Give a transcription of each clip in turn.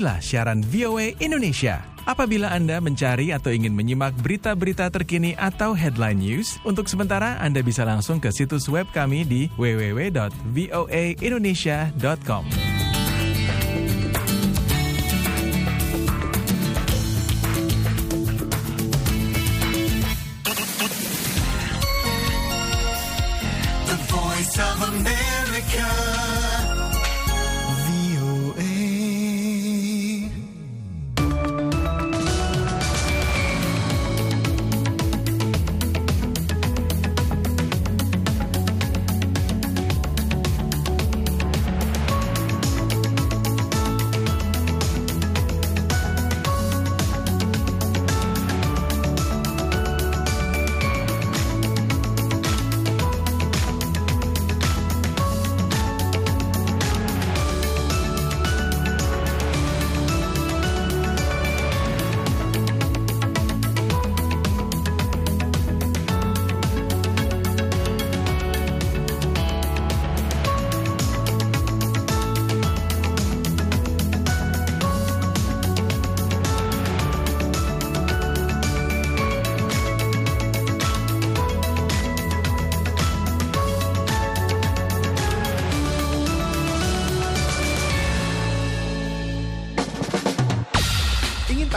Inilah siaran VOA Indonesia. Apabila Anda mencari atau ingin menyimak berita-berita terkini atau headline news, untuk sementara Anda bisa langsung ke situs web kami di www.voaindonesia.com.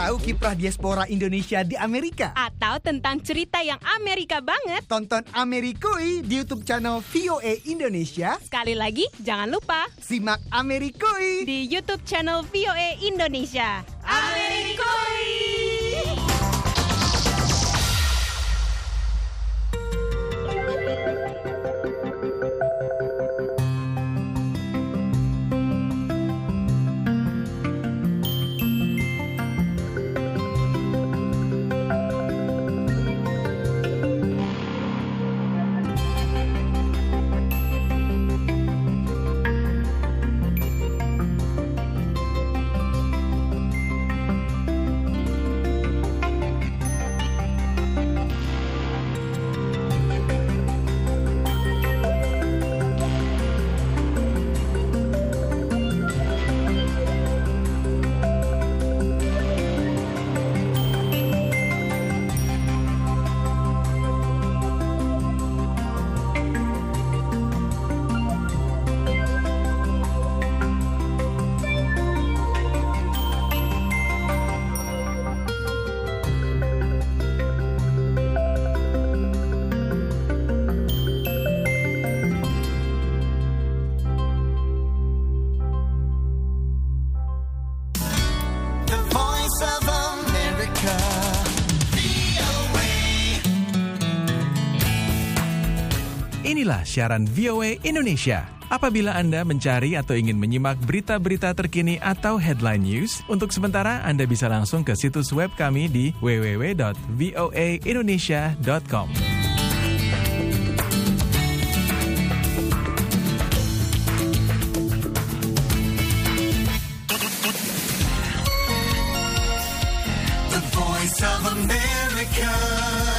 tahu kiprah diaspora Indonesia di Amerika? Atau tentang cerita yang Amerika banget? Tonton Amerikui di YouTube channel VOA Indonesia. Sekali lagi, jangan lupa Simak Amerikui. di YouTube channel VOA Indonesia. Amerikoi! Inilah siaran VOA Indonesia. Apabila Anda mencari atau ingin menyimak berita-berita terkini atau headline news, untuk sementara Anda bisa langsung ke situs web kami di www.voaindonesia.com. America.